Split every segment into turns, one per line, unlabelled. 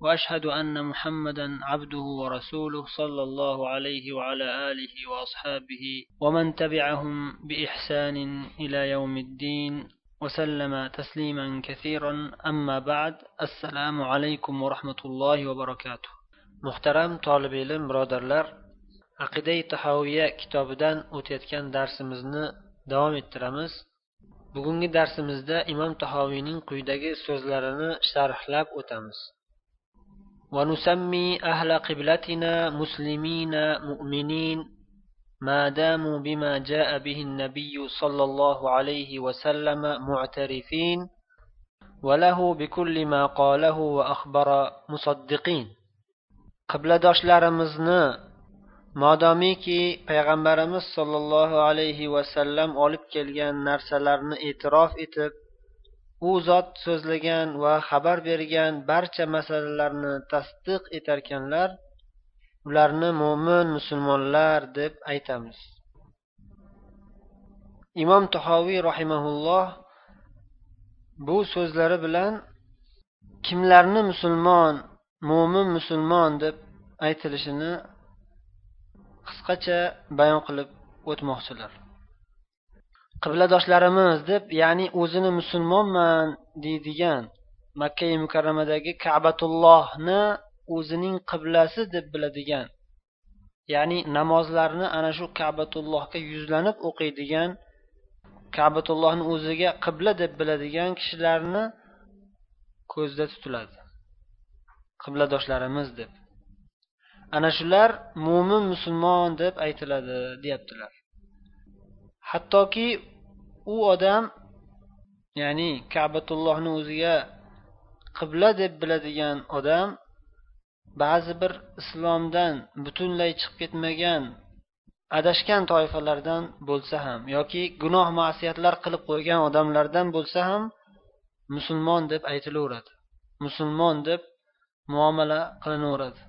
وأشهد أن محمدا عبده ورسوله صلى الله عليه وعلى آله وأصحابه ومن تبعهم بإحسان إلى يوم الدين وسلم تسليما كثيرا أما بعد السلام عليكم ورحمة الله وبركاته
muhtaram tolib ilm birodarlar aqidai tahoviya kitobidan o'tayotgan darsimizni davom ettiramiz bugungi darsimizda imom tahoviyning quyidagi so'zlarini sharhlab o'tamiz
ونسمي أهل قبلتنا مسلمين مؤمنين ما داموا بما جاء به النبي صلى الله عليه وسلم معترفين وله بكل ما قاله وأخبر مصدقين
qibladoshlarimizni modomiki payg'ambarimiz sollallohu alayhi vasallam olib kelgan narsalarni e'tirof etib u zot so'zlagan va xabar bergan barcha masalalarni tasdiq etarkanlar ularni mo'min musulmonlar deb aytamiz. Imom tahoviy rahimaulloh bu so'zlari bilan kimlarni musulmon mo'min musulmon deb aytilishini qisqacha bayon qilib o'tmoqchilar. Qibladoshlarimiz deb ya'ni o'zini musulmonman deydigan makkai mukarramadagi kabatullohni o'zining qiblasi deb biladigan ya'ni namozlarni ana shu kabatullohga yuzlanib o'qiydigan kabatullohni o'ziga qibla deb biladigan kishilarni ko'zda tutiladi. Qibladoshlarimiz deb ana shular mo'min musulmon deb aytiladi deyaptilar. Hattoki u odam ya'ni kabatullohni o'ziga qibla deb biladigan odam ba'zi bir islomdan butunlay chiqib ketmagan adashgan toifalardan bo'lsa ham yoki gunoh masiyatlar qilib qo'ygan odamlardan bo'lsa ham musulmon deb aytilaveradi. Musulmon deb muomala qilinaveradi.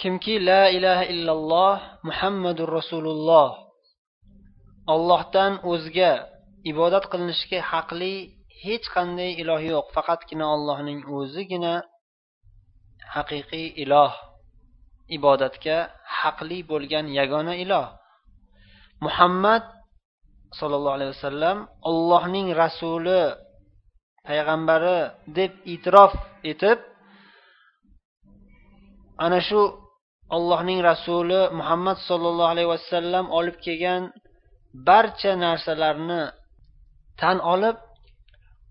Kimki la ilaha illalloh muhammadu rasululloh. Ollohdan o'zga ibodat qilinishga haqli hech qanday iloh yo'q. Faqatgina ollohning o'zigina haqiqiy iloh ibodatga haqli bo'lgan yagona iloh. Muhammad sollallohu alayhi vasallam ollohning rasuli payg'ambari deb e'tirof etib ana shu allohning rasuli muhammad sollallohu alayhi vasallam olib kelgan barcha narsalarni tan olib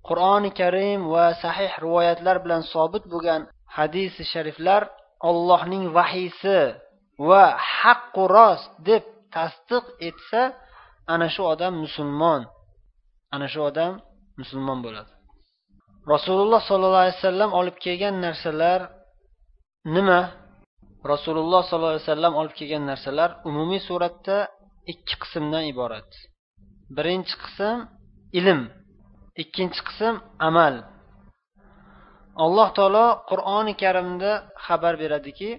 qur'oni karim va sahih rivoyatlar bilan sobit bo'lgan hadisi shariflar ollohning vahiysi va haqqu rost deb tasdiq etsa ana shu odam musulmon ana shu odam musulmon bo'ladi. Rasululloh sollallohu alayhi vasallam olib kelgan narsalar nima? Rasululloh sollallohu alayhi vasallam olib kelgan narsalar umumiy suratda ikki qismdan iborat. Birinchi qism ilm ikkinchi qism amal. Alloh taolo qur'oni karimda xabar beradiki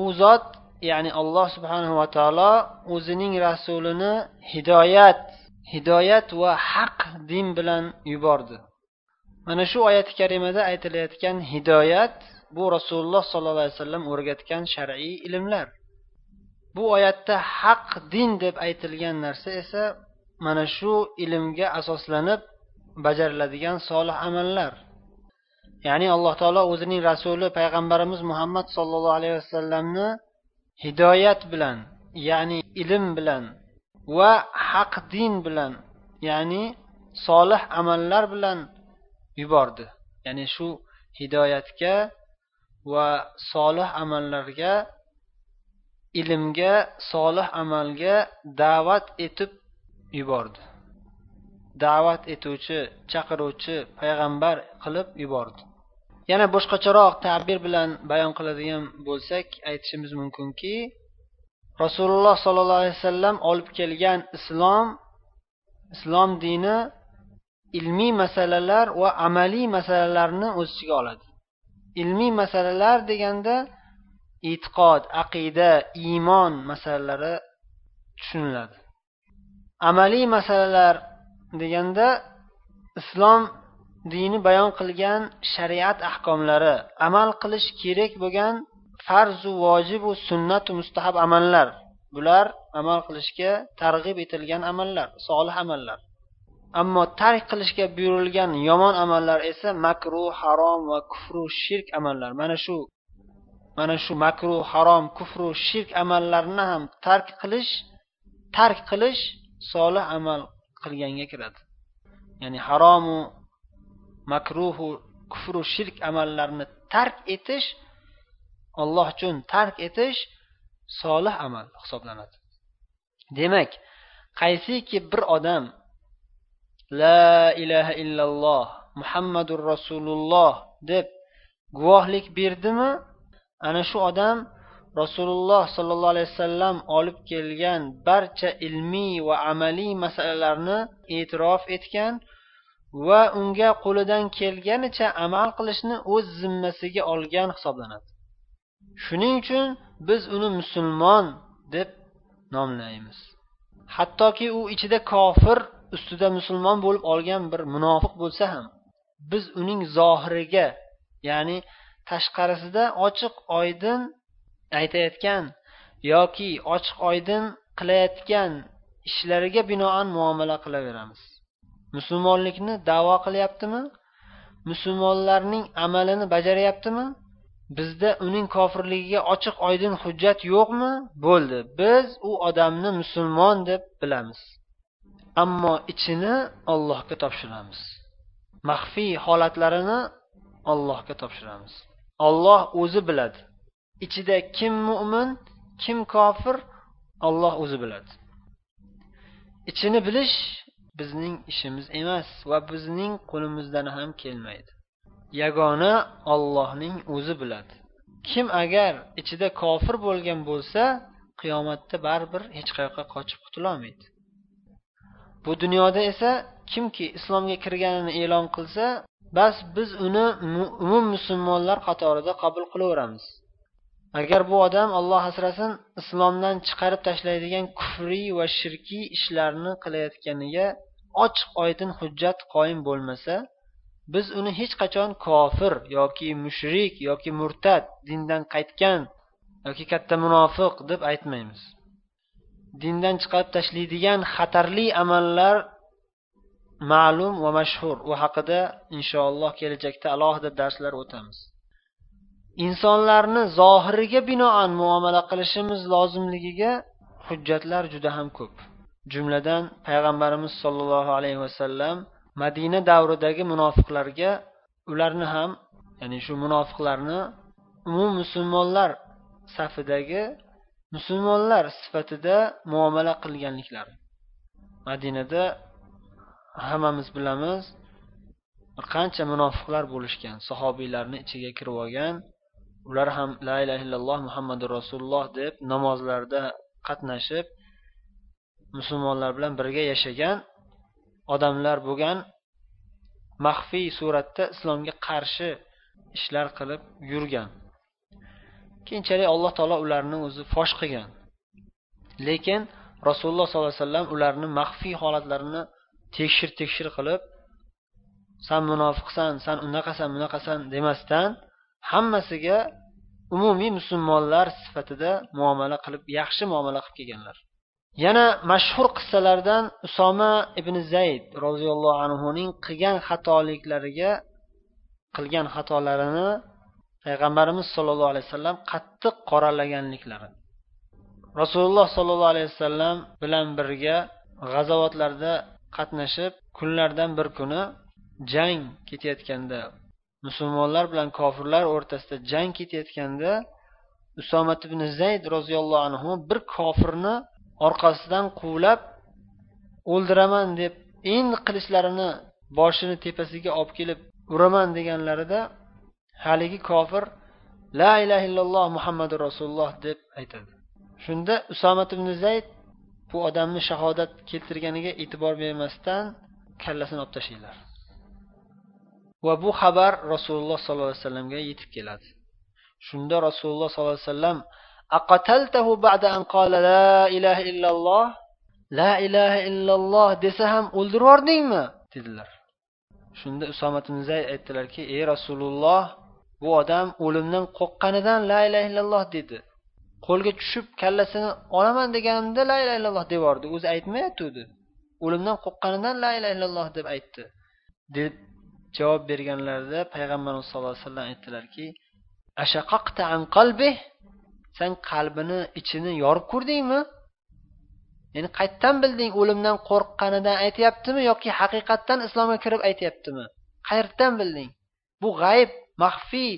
u zot ya'ni alloh subhanahu va taolo o'zining rasulini hidoyat hidoyat va haq din bilan yubordi. Mana shu oyati karimada aytilayotgan hidoyat bu rasululloh sollallohu alayhi vasallam o'rgatgan shar'iy ilmlar. Bu oyatda haq din deb aytilgan narsa esa mana shu ilmga asoslanib bajariladigan solih amallar. Ya'ni alloh taolo o'zining rasuli payg'ambarimiz muhammad sollallohu alayhi vasallamni hidoyat bilan ya'ni ilm bilan va haq din bilan ya'ni solih amallar bilan yubordi. Ya'ni shu hidoyatga va solih amallarga ilmga solih amalga da'vat etib yubordi. Da'vat etuvchi chaqiruvchi payg'ambar qilib yubordi. Yana boshqacharoq ta'bir bilan bayon qiladigan bo'lsak aytishimiz mumkinki rasululloh sollallohu alayhi vasallam olib kelgan islom islom dini ilmiy masalalar va amaliy masalalarni o'z ichiga oladi. Ilmiy masalalar deganda e'tiqod aqida iymon masalalari tushuniladi. Amaliy masalalar deganda islom dini bayon qilgan shariat ahkomlari amal qilish kerak bo'lgan farzu vojibu sunnatu mustahab amallar. Bular amal qilishga targ'ib etilgan amallar solih amallar. Ammo tark qilishga buyurilgan yomon amallar esa makruh harom va kufru shirk amallar. Mana shu mana shu makruh harom kufru shirk amallarni ham tark qilish tark qilish solih amal qilganga kiradi. Ya'ni haromu makruhu kufru shirk amallarni tark etish olloh uchun tark etish solih amal hisoblanadi. Demak qaysiki bir odam la ilaha illalloh muhammadur rasululloh deb guvohlik berdimi? Ana shu odam rasululloh sollallohu alayhi vasallam olib kelgan barcha ilmiy va amaliy masalalarni e'tirof etgan va unga qo'lidan kelganicha amal qilishni o'z zimmasiga olgan hisoblanadi. Shuning uchun biz uni musulmon deb nomlaymiz. Hattoki u ichida kofir ustida musulmon bo'lib olgan bir munofiq bo'lsa ham biz uning zohiriga ya'ni tashqarisida ochiq oydin aytayotgan yoki ochiq oydin qilayotgan ishlariga binoan muomala qilaveramiz. Musulmonlikni davo qilyaptimi? Musulmonlarning amalini bajaryaptimi? Bizda uning kofirligiga ochiq oydin hujjat yo'qmi? Bo'ldi. Biz u odamni musulmon deb bilamiz. Ammo ichini ollohga topshiramiz. Maxfiy holatlarini ollohga topshiramiz. Olloh o'zi biladi. Ichida kim mo'min kim kofir olloh o'zi biladi. Ichini bilish bizning ishimiz emas va bizning qo'limizdan ham kelmaydi. Yagona ollohning o'zi biladi. Kim agar ichida kofir bo'lgan bo'lsa qiyomatda baribir hech qayoqqa qochib qutulolmaydi bu dunyoda esa kimki islomga kirganini e'lon qilsa bas biz uni umum musulmonlar qatorida qabul qilaveramiz. Agar bu odam olloh asrasin islomdan chiqarib tashlaydigan kufriy va shirkiy ishlarni qilayotganiga ochiq oydin hujjat qoyim bo'lmasa biz uni hech qachon kofir yoki mushrik yoki murtad dindan qaytgan yoki katta munofiq deb aytmaymiz. Dindan chiqarib tashlaydigan xatarli amallar ma'lum va mashhur u haqida inshaalloh kelajakda alohida darslar o'tamiz. Insonlarni zohiriga binoan muomala qilishimiz lozimligiga hujjatlar juda ham ko'p. Jumladan payg'ambarimiz sollallohu alayhi vasallam madina davridagi munofiqlarga ularni ham ya'ni shu munofiqlarni umum musulmonlar safidagi musulmonlar sifatida muomala qilganliklari madinada hammamiz bilamiz bir qancha munofiqlar bo'lishgan sahobiylarni ichiga kirib olgan ular ham la ilaha illalloh muhammadu rasululloh deb namozlarda qatnashib musulmonlar bilan birga yashagan odamlar bo'lgan maxfiy suratda islomga qarshi ishlar qilib yurgan. Keyinchalik alloh taolo ularni o'zi fosh qilgan. Lekin rasululloh sollallohu alayhi vasallam ularni maxfiy holatlarini tekshir tekshir qilib san munofiqsan san unaqasan bunaqasan demasdan hammasiga umumiy musulmonlar sifatida muomala qilib yaxshi muomala qilib kelganlar. Yana mashhur qissalardan usoma ibn zayd roziyallohu anhuning qilgan xatoliklariga qilgan xatolarini payg'ambarimiz sollallohu alayhi vasallam qattiq qoralaganliklari rasululloh sollallohu alayhi vasallam bilan birga g'azovatlarda qatnashib kunlardan bir kuni jang ketayotganda musulmonlar bilan kofirlar o'rtasida jang ketayotganda usomat ibn zayd roziyallohu anhu bir kofirni orqasidan quvlab o'ldiraman deb endi qilichlarini boshini tepasiga olib kelib uraman deganlarida haligi kofir la ilaha illalloh muhammadu rasululloh deb aytadi shunda usomat ibn zayd bu odamni shahodat keltirganiga e'tibor bermasdan kallasini olib tashlanglar. Va bu xabar rasululloh sollallohu alayhi vasallamga yetib keladi. Shunda rasululloh sollallohu alayhi vasallam aqataltahu ba'da an qala la ilaha illalloh la ilaha illalloh desa ham o'ldirib yubordingmi dedilar. Shunda usomat ibn zayd aytdilarki ey rasululloh bu odam o'limdan qo'rqqanidan la ilaha illalloh dedi. Qo'lga tushib kallasini olaman deganimda la ilaha illalloh deyordi o'zi aytmayotgandi. O'limdan qo'rqqanidan la ilaha illalloh deb aytdi. Deb javob berganlarida payg'ambarimiz sallallohu alayhi vasallam aytdilarki ashaqaqta an qalbi sen qalbini ichini yorib ko'rdingmi? Ya'ni qayerdan bilding o'limdan qo'rqqanidan aytyaptimi yoki haqiqatdan islomga kirib aytyaptimi? Qayerdan bilding? Bu g'ayb maxfiy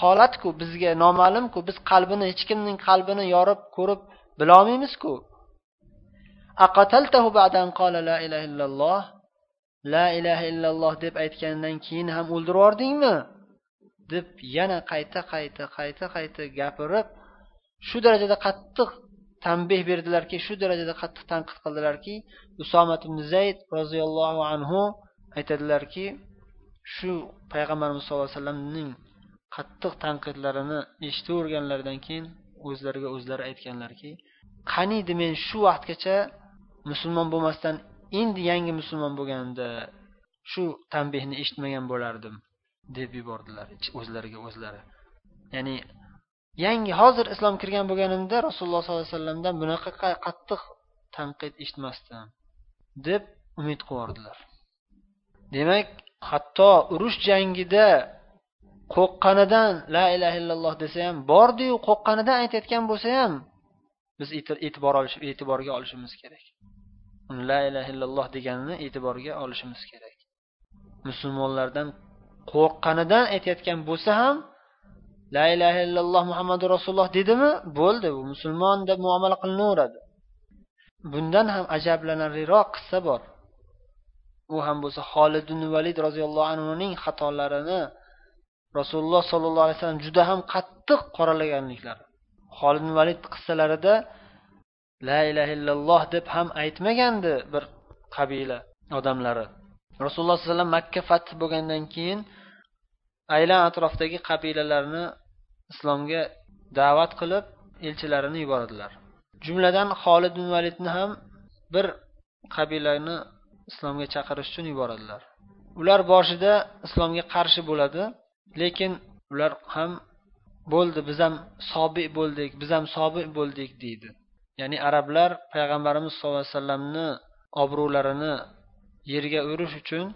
holatku bizga noma'lumku biz qalbini hech kimning qalbini yorib ko'rib bilolmaymizku. La ilaha illalloh la ilaha illalloh deb aytgandan keyin ham o'ldirib yubordingmi deb yana qayta qayta qayta qayta gapirib shu darajada qattiq tanbeh berdilarki shu darajada qattiq tanqid qildilarki usomat ibn zayd roziyallohu anhu aytadilarki shu payg'ambarimiz sallallohu alayhi vasallamning qattiq tanqidlarini eshitaverganlaridan keyin o'zlariga o'zlari aytganlarki qaniydi men shu vaqtgacha musulmon bo'lmasdan endi yangi musulmon bo'lganimda shu tanbehni eshitmagan bo'lardim deb yubordilar o'zlariga o'zlari. Ya'ni yangi hozir islom kirgan bo'lganimda rasululloh sollallohu alayhi vasallamdan bunaqa qattiq tanqid eshitmasdim deb umid qilib demak hatto urush jangida qo'rqqanidan la ilaha illalloh desa ham bordiyu qo'rqqanidan aytayotgan bo'lsa ham biz e'tibor olish e'tiborga olishimiz kerak. La ilaha illalloh deganini e'tiborga olishimiz kerak. Musulmonlardan qo'rqqanidan aytayotgan bo'lsa ham la ilaha illalloh muhammadu rasululloh dedimi? Bo'ldi. U musulmon deb muomala qilinaveradi. Bundan ham ajablanarliroq qissa bor. U ham bo'lsa holidun valid roziyallohu anhuning xatolarini rasululloh sollallohu alayhi vasallam juda ham qattiq qoralaganliklari. Holid valid qissalarida la ilaha illalloh deb ham aytmagandi bir qabila odamlari. Rasululloh sallallohu alayhi vasallam makka fath bo'lgandan keyin aylan atrofdagi qabilalarni islomga da'vat qilib elchilarini yuboradilar. Jumladan holid validni ham bir qabilani islomga chaqirish uchun yuboradilar. Ular boshida islomga qarshi bo'ladi lekin ular ham bo'ldi biz ham sobi bo'ldik biz ham sobi bo'ldik deydi. Ya'ni arablar payg'ambarimiz sallallohu alayhi vasallamni obro'larini yerga urish uchun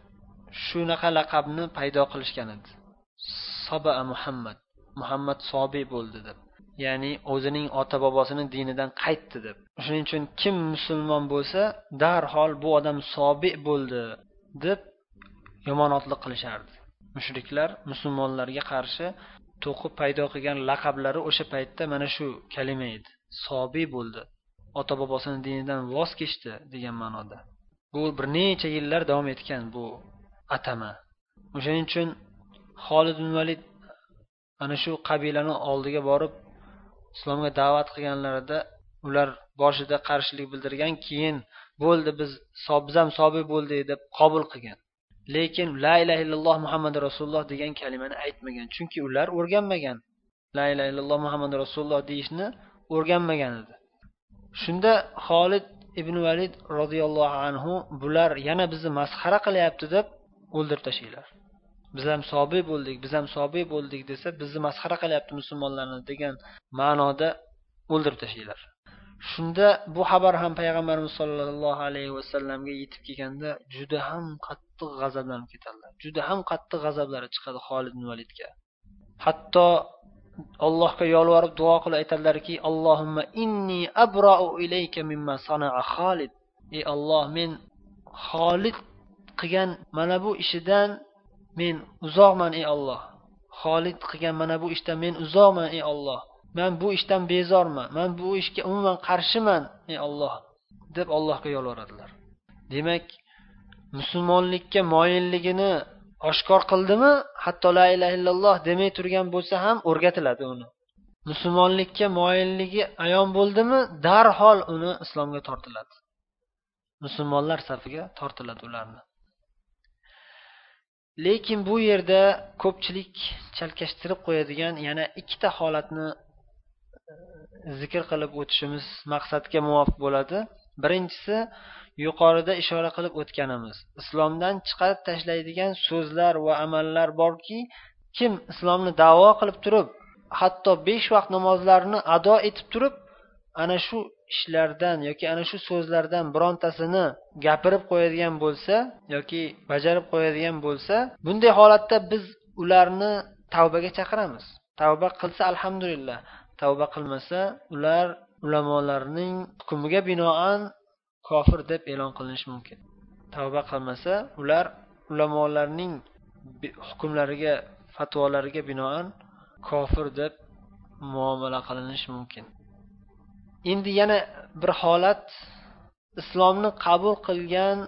shunaqa laqabni paydo qilishgan edi. Soba muhammad muhammad sobiy bo'ldi deb. Ya'ni o'zining ota bobosini dinidan qaytdi deb. Shuning uchun kim musulmon bo'lsa darhol bu odam sobi bo'ldi deb yomonotlik qilishardi. Mushriklar musulmonlarga qarshi to'qib paydo qilgan laqablari o'sha paytda mana shu kalima edi. Sobiy bo'ldi. Ota bobosini dinidan voz kechdi degan ma'noda. Bu bir necha yillar davom etgan bu atama. O'shaning uchun holid valid ana shu qabilani oldiga borib islomga da'vat qilganlarida ular boshida qarshilik bildirgan keyin bo'ldi biz biz ham sobiy bo'ldik deb qabul qilgan. Lekin la ilaha illalloh muhammad rasululloh degan kalimani aytmagan chunki ular o'rganmagan. La ilaha illalloh muhammad rasululloh deyishni o'rganmagan edi. Shunda xolid ibn valid roziyallohu anhu bular yana bizni masxara qilyapti deb o'ldirib tashlanglar. Biz ham sobiy bo'ldik biz ham sobiy bo'ldik desa bizni masxara qilyapti musulmonlarni degan ma'noda o'ldirib tashlanglar. Shunda bu xabar ham payg'ambarimiz sollallohu alayhi vasallamga yetib kelganda juda ham qattiq g'azablanib ketadilar juda ham qattiq g'azablari chiqadi xolid validga hatto allohga yolvorib duo qilib aytadilarki allohimma inni abrou ilayka mimma sanaa xolid. Ey olloh men xolid qilgan mana bu ishidan men uzoqman ey olloh xolid qilgan mana bu ishdan men uzoqman ey olloh man bu ishdan bezorman. Man bu ishga umuman qarshiman ey olloh deb allohga yolvoradilar. Demak musulmonlikka moyilligini oshkor qildimi hatto la ilaha illalloh demay turgan bo'lsa ham o'rgatiladi uni. Musulmonlikka moyilligi ayon bo'ldimi darhol uni islomga tortiladi. Musulmonlar safiga tortiladi ularni. Lekin bu yerda ko'pchilik chalkashtirib qo'yadigan yana ikkita holatni e, zikr qilib o'tishimiz maqsadga muvofiq bo'ladi. Birinchisi yuqorida ishora qilib o'tganimiz. Islomdan chiqarib tashlaydigan so'zlar va amallar borki kim islomni davo qilib turib hatto besh vaqt namozlarni ado etib turib ana shu ishlardan yoki ana shu so'zlardan birontasini gapirib qo'yadigan bo'lsa yoki bajarib qo'yadigan bo'lsa bunday holatda biz ularni tavbaga chaqiramiz. Tavba qilsa alhamdulillah. Tavba qilmasa ular ulamolarning hukmiga binoan kofir deb e'lon qilinishi mumkin. Tavba qilmasa ular ulamolarning hukmlariga fatvolariga binoan kofir deb muomala qilinishi mumkin. Endi yana bir holat. Islomni qabul qilgan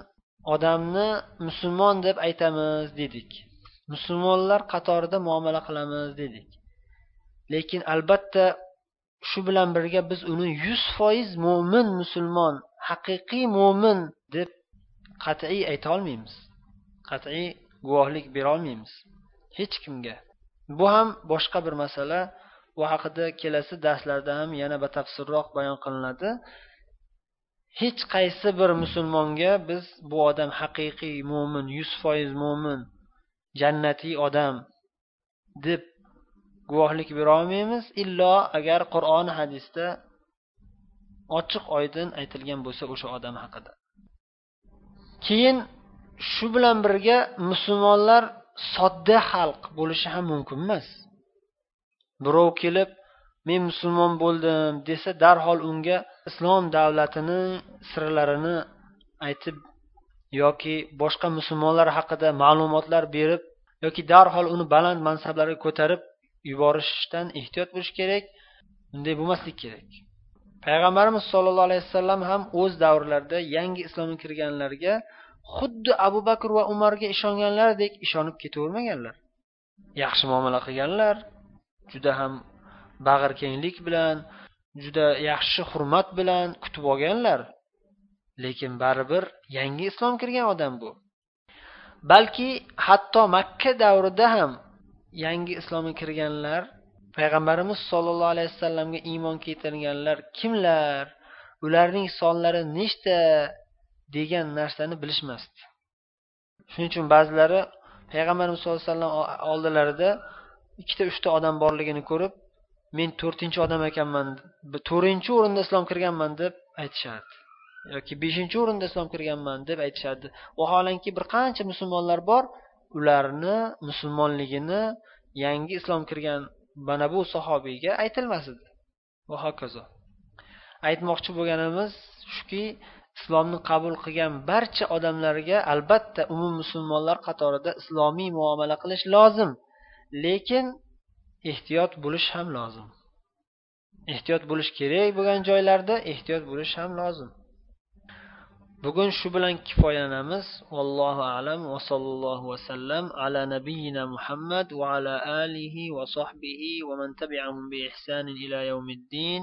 odamni musulmon deb aytamiz dedik. Musulmonlar qatorida muomala qilamiz dedik. Lekin albatta shu bilan birga biz uni yuz foiz mo'min musulmon haqiqiy mo'min deb qat'iy aytolmaymiz qat'iy guvohlik berolmaymiz hech kimga. Bu ham boshqa bir masala. U haqida kelasi darslarda ham yana batafsilroq bayon qilinadi. Hech qaysi bir musulmonga biz bu odam haqiqiy mo'min yuz foiz mo'min jannatiy odam deb guvohlik berolmaymiz illo agar qur'on hadisda ochiq oydin aytilgan bo'lsa o'sha odam haqida. Keyin shu bilan birga musulmonlar sodda xalq bo'lishi ham mumkin emas. Birov kelib men musulmon bo'ldim desa darhol unga islom davlatini sirlarini aytib yoki boshqa musulmonlar haqida ma'lumotlar berib yoki darhol uni baland mansablarga ko'tarib yuborishdan ehtiyot bo'lish kerak bunday bo'lmaslik kerak. Payg'ambarimiz sollallohu alayhi vasallam ham o'z davrlarida yangi islomga kirganlarga xuddi abu bakr va umarga ishonganlardek ishonib ketavermaganlar. Yaxshi muomala qilganlar. Juda ham bag'rikenglik bilan juda yaxshi hurmat bilan kutib olganlar. Lekin baribir yangi islom kirgan odam bu. Balki hatto makka davrida ham yangi islomga kirganlar payg'ambarimiz sollallohu alayhi vasallamga iymon keltirganlar kimlar? Ularning sonlari nechta degan narsani bilishmasdi. Shuning uchun ba'zilari payg'ambarimiz sallallohu alayhi vasallam oldilarida ikkita uchta odam borligini ko'rib men to'rtinchi odam ekanman to'rtinchi o'rinda islom kirganman deb aytishardi. Yoki beshinchi o'rinda islom kirganman deb aytishardi. Vaholanki bir qancha musulmonlar bor ularni musulmonligini yangi islom kirgan mana bu sahobiyga aytilmas edi va hokazo. Aytmoqchi bo'lganimiz shuki islomni qabul qilgan barcha odamlarga albatta umum musulmonlar qatorida islomiy muomala qilish lozim. Lekin ehtiyot bo'lish ham lozim. Ehtiyot bo'lish kerak bo'lgan joylarda ehtiyot bo'lish ham lozim. Bugun shu bilan kifoyalanamiz. Vallohu alam va sallallohu vasallam ala nabiyina muhammad va ala alihi va sohbihi va man tabi'ahum bi ihsanin ila yawmiddin.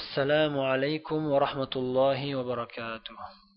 Assalomu alaykum va rahmatullohi va barakatuh.